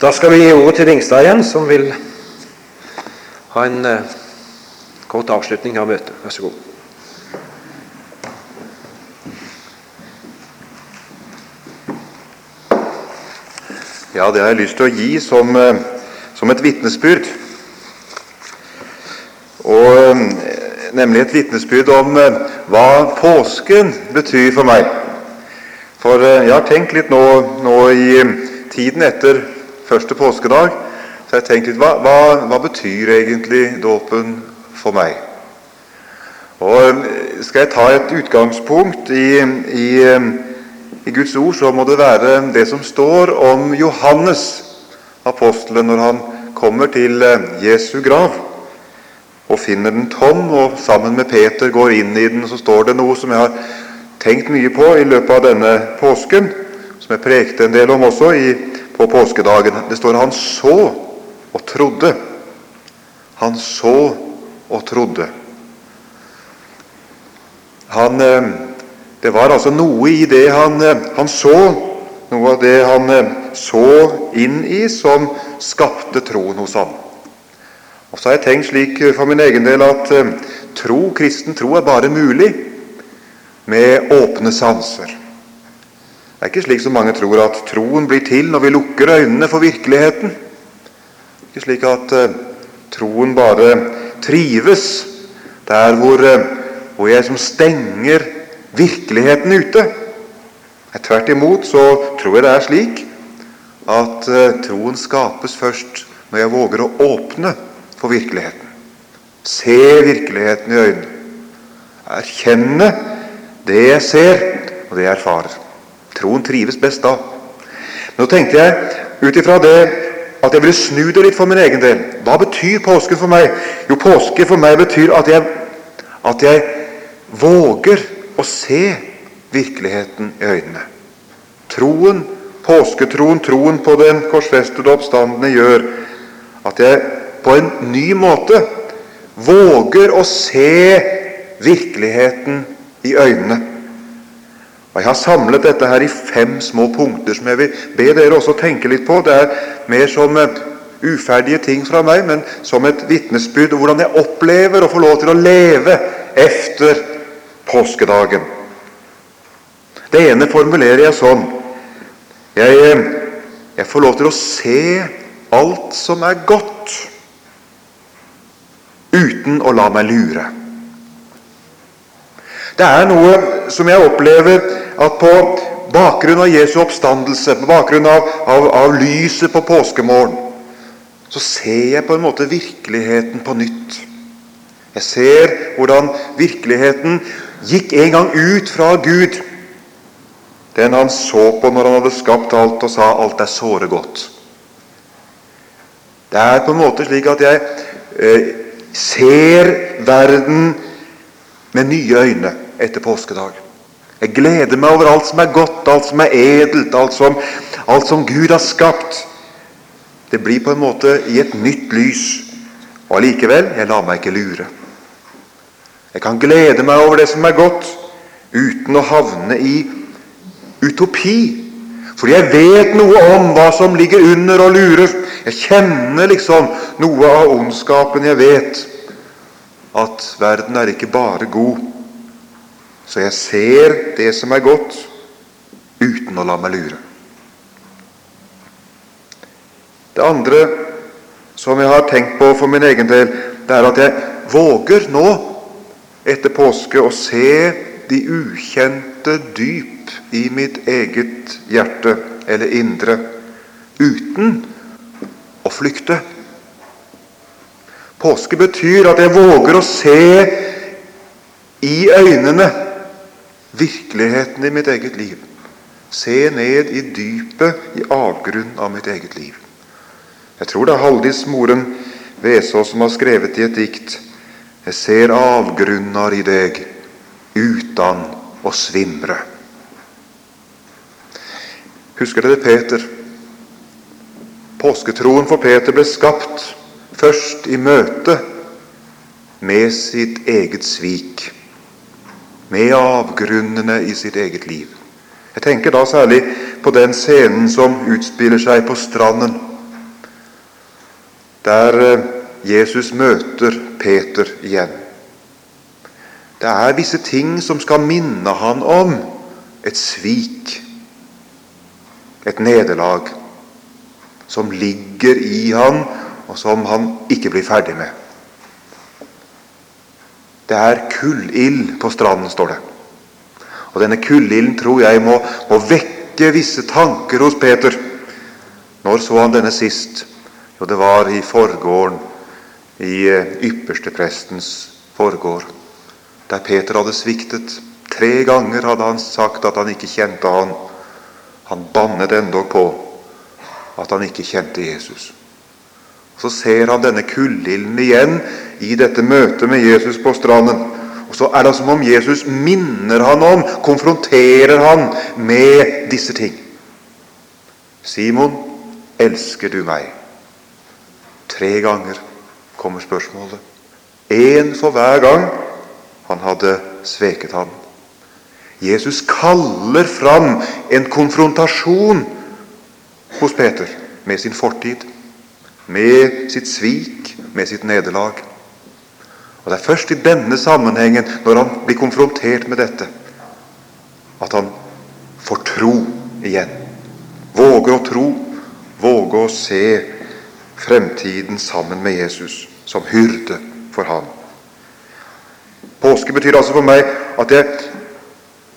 Da skal vi gi ordet til Ringstad igjen, som vil ha en eh, kort avslutning av møtet. Vær så god. Ja, det har jeg lyst til å gi som, eh, som et vitnesbyrd. Og eh, Nemlig et vitnesbyrd om eh, hva påsken betyr for meg. For jeg har tenkt litt nå, nå i tiden etter første påskedag så jeg tenkt litt, hva, hva, hva betyr egentlig dåpen for meg? Og Skal jeg ta et utgangspunkt i, i, i Guds ord, så må det være det som står om Johannes, apostelen, når han kommer til Jesu grav og finner den tom, og sammen med Peter går inn i den. Så står det noe som jeg har tenkt mye på i løpet av denne påsken, som jeg prekte en del om også i, på påskedagen. Det står 'Han så og trodde'. Han så og trodde. Han, eh, det var altså noe i det han, eh, han så, noe av det han eh, så inn i, som skapte troen hos ham. Og så har jeg tenkt slik for min egen del at tro, kristen tro er bare mulig med åpne sanser. Det er ikke slik som mange tror at troen blir til når vi lukker øynene for virkeligheten. Det er ikke slik at eh, troen bare trives der hvor, eh, hvor jeg som stenger virkeligheten ute. Tvert imot så tror jeg det er slik at eh, troen skapes først når jeg våger å åpne for virkeligheten. Se virkeligheten i øynene. Erkjenne det jeg ser, og det jeg erfarer. Troen trives best da. Nå tenkte jeg ut ifra det at jeg ville snu det litt for min egen del. Hva betyr påske for meg? Jo, påske for meg betyr at jeg, at jeg våger å se virkeligheten i øynene. Troen, påsketroen, troen på den korsfestede oppstandende gjør at jeg på en ny måte våger å se virkeligheten i øynene. Og Jeg har samlet dette her i fem små punkter som jeg vil be dere også tenke litt på. Det er mer som eh, uferdige ting fra meg, men som et vitnesbyrd om hvordan jeg opplever å få lov til å leve efter påskedagen. Det ene formulerer jeg sånn jeg, eh, jeg får lov til å se alt som er godt, uten å la meg lure. Det er noe som jeg opplever at på bakgrunn av Jesu oppstandelse, på bakgrunn av, av, av lyset på påskemorgen, så ser jeg på en måte virkeligheten på nytt. Jeg ser hvordan virkeligheten gikk en gang ut fra Gud. Den han så på når han hadde skapt alt og sa alt er såre godt. Det er på en måte slik at jeg eh, ser verden med nye øyne etter påskedag. Jeg gleder meg over alt som er godt, alt som er edelt, alt som, alt som Gud har skapt. Det blir på en måte i et nytt lys. Og allikevel, jeg lar meg ikke lure. Jeg kan glede meg over det som er godt, uten å havne i utopi. Fordi jeg vet noe om hva som ligger under og lurer. Jeg kjenner liksom noe av ondskapen. Jeg vet at verden er ikke bare god. Så jeg ser det som er godt, uten å la meg lure. Det andre som jeg har tenkt på for min egen del, det er at jeg våger nå, etter påske, å se de ukjente dyp i mitt eget hjerte eller indre, uten å flykte. Påske betyr at jeg våger å se i øynene virkeligheten i mitt eget liv. Se ned i dypet, i avgrunnen av mitt eget liv. Jeg tror det er Haldis Moren Vesaas som har skrevet i et dikt Jeg ser avgrunnar i deg utan å svimre. Husker dere Peter? Påsketroen for Peter ble skapt først i møte med sitt eget svik med avgrunnene i sitt eget liv. Jeg tenker da særlig på den scenen som utspiller seg på stranden der eh, Jesus møter Peter igjen. Det er visse ting som skal minne han om et svik, et nederlag, som ligger i han, og som han ikke blir ferdig med. Det er kullild på stranden, står det. Og denne kullilden tror jeg må, må vekke visse tanker hos Peter. Når så han denne sist? Jo, det var i forgården, i eh, yppersteprestens forgård, der Peter hadde sviktet. Tre ganger hadde han sagt at han ikke kjente han. Han bannet endog på at han ikke kjente Jesus. Så ser han denne kullilden igjen i dette møtet med Jesus på stranden. Og Så er det som om Jesus minner han om, konfronterer han med disse ting. Simon, elsker du meg? Tre ganger kommer spørsmålet. Én for hver gang han hadde sveket ham. Jesus kaller fram en konfrontasjon hos Peter med sin fortid, med sitt svik, med sitt nederlag. Og Det er først i denne sammenhengen, når han blir konfrontert med dette, at han får tro igjen. Våger å tro, våger å se fremtiden sammen med Jesus som hyrde for ham. Påske betyr altså for meg at jeg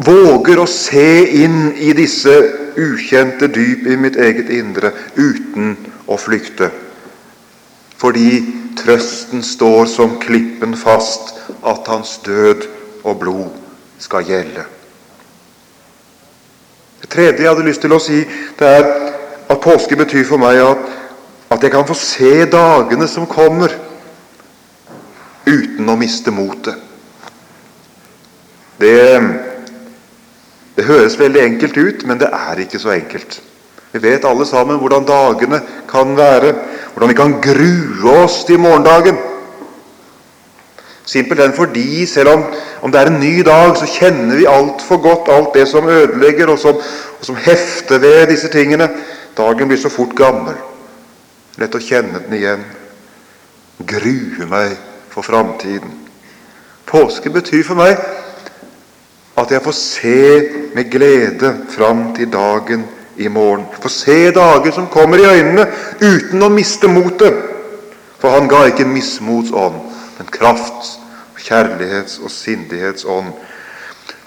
våger å se inn i disse ukjente dyp i mitt eget indre uten å flykte. Fordi trøsten står som klippen fast at hans død og blod skal gjelde. Det tredje jeg hadde lyst til å si, det er at påske betyr for meg at, at jeg kan få se dagene som kommer, uten å miste motet. Det, det høres veldig enkelt ut, men det er ikke så enkelt. Vi vet alle sammen hvordan dagene kan være, hvordan vi kan grue oss til morgendagen. Simpelthen fordi selv om, om det er en ny dag, så kjenner vi altfor godt alt det som ødelegger, og som, og som hefter ved disse tingene. Dagen blir så fort gammel. Lett å kjenne den igjen. Grue meg for framtiden. Påske betyr for meg at jeg får se med glede fram til dagen i morgen. For se dager som kommer i øynene uten å miste motet. For han ga ikke mismotsånd, men krafts, kjærlighets og sindighetsånd.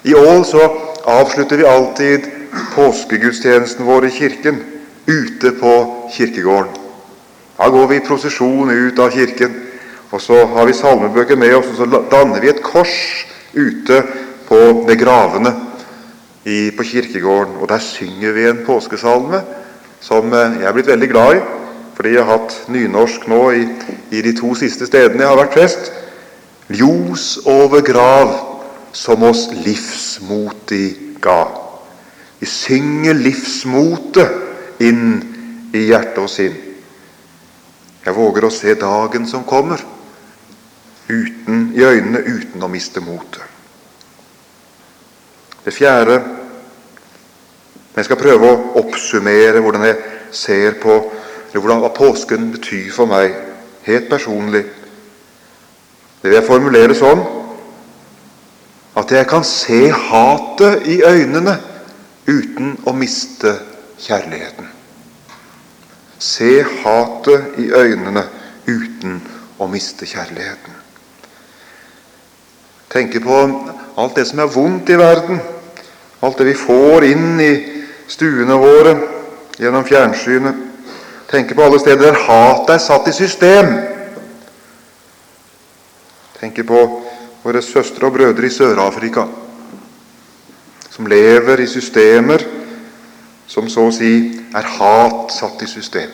I år så avslutter vi alltid påskegudstjenesten vår i kirken ute på kirkegården. Da går vi i prosesjon ut av kirken, og så har vi salmebøker med oss, og så danner vi et kors ute på, ved gravene i, på kirkegården. Og der synger vi en påskesalme som eh, jeg er blitt veldig glad i, fordi jeg har hatt nynorsk nå i, i de to siste stedene jeg har vært prest. Ljos over grav som oss livsmotig ga. Vi synger livsmotet inn i hjerte og sinn. Jeg våger å se dagen som kommer, uten, i øynene uten å miste motet. Det fjerde Jeg skal prøve å oppsummere hvordan jeg ser på hvordan hva påsken betyr for meg helt personlig. Det vil jeg formulere sånn at jeg kan se hatet i øynene uten å miste kjærligheten. Se hatet i øynene uten å miste kjærligheten. Tenke på alt det som er vondt i verden, alt det vi får inn i stuene våre gjennom fjernsynet. Tenke på alle steder der hatet er satt i system. Tenke på våre søstre og brødre i Sør-Afrika, som lever i systemer som så å si er hat satt i system.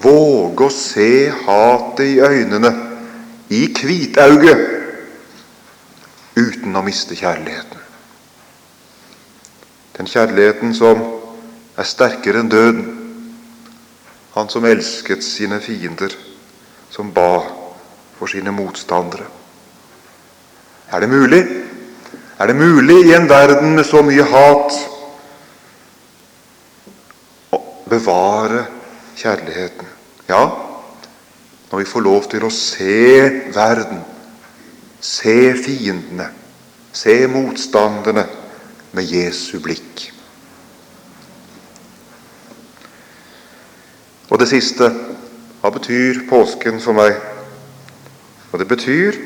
Våge å se hatet i øynene, i hvitauget, uten å miste kjærligheten. Den kjærligheten som er sterkere enn døden. Han som elsket sine fiender, som ba for sine motstandere. Er det mulig? Er det mulig i en verden med så mye hat å bevare kjærligheten. Ja, når vi får lov til å se verden, se fiendene, se motstanderne med Jesu blikk. Og det siste hva betyr påsken for meg? Og det betyr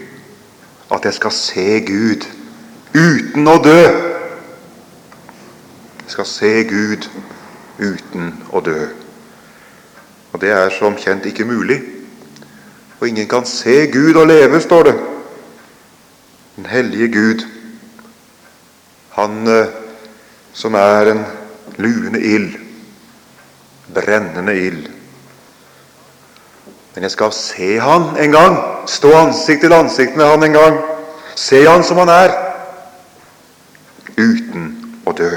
at jeg skal se Gud uten å dø. Jeg skal se Gud uten å dø. Og det er som kjent ikke mulig. Og ingen kan se Gud og leve, står det. Den hellige Gud, han som er en luende ild, brennende ild. Men jeg skal se han en gang, stå ansikt til ansikt med han en gang. Se han som han er, uten å dø.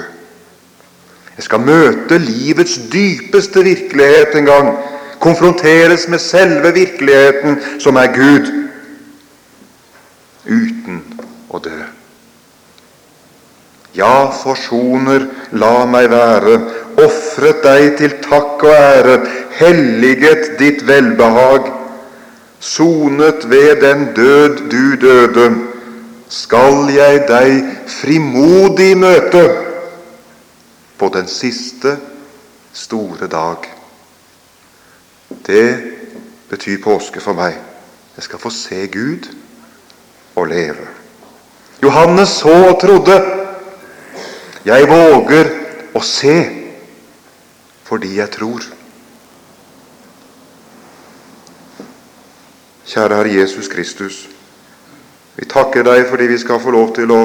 Jeg skal møte livets dypeste virkelighet en gang. Konfronteres med selve virkeligheten, som er Gud, uten å dø. Ja, forsoner, la meg være, ofret deg til takk og ære, helliget ditt velbehag, sonet ved den død du døde, skal jeg deg frimodig møte på den siste store dag. Det betyr påske for meg. Jeg skal få se Gud og leve. Johannes så og trodde. Jeg våger å se fordi jeg tror. Kjære Herre Jesus Kristus. Vi takker deg fordi vi skal få lov til å,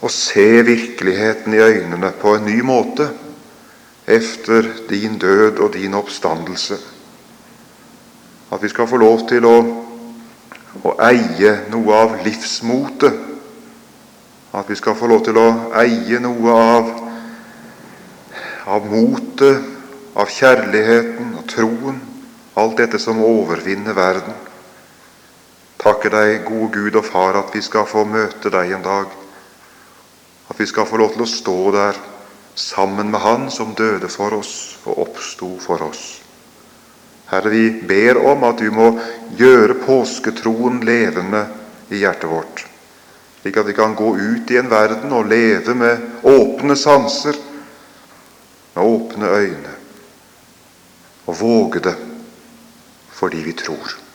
å se virkeligheten i øynene på en ny måte efter din død og din oppstandelse. At vi skal få lov til å, å eie noe av livsmotet. At vi skal få lov til å eie noe av, av motet, av kjærligheten og troen. Alt dette som overvinner verden. Takker deg, gode Gud og Far, at vi skal få møte deg en dag. At vi skal få lov til å stå der sammen med Han som døde for oss og oppsto for oss. Herre, vi ber om at du må gjøre påsketroen levende i hjertet vårt, slik at vi kan gå ut i en verden og leve med åpne sanser, med åpne øyne, og våge det fordi vi tror.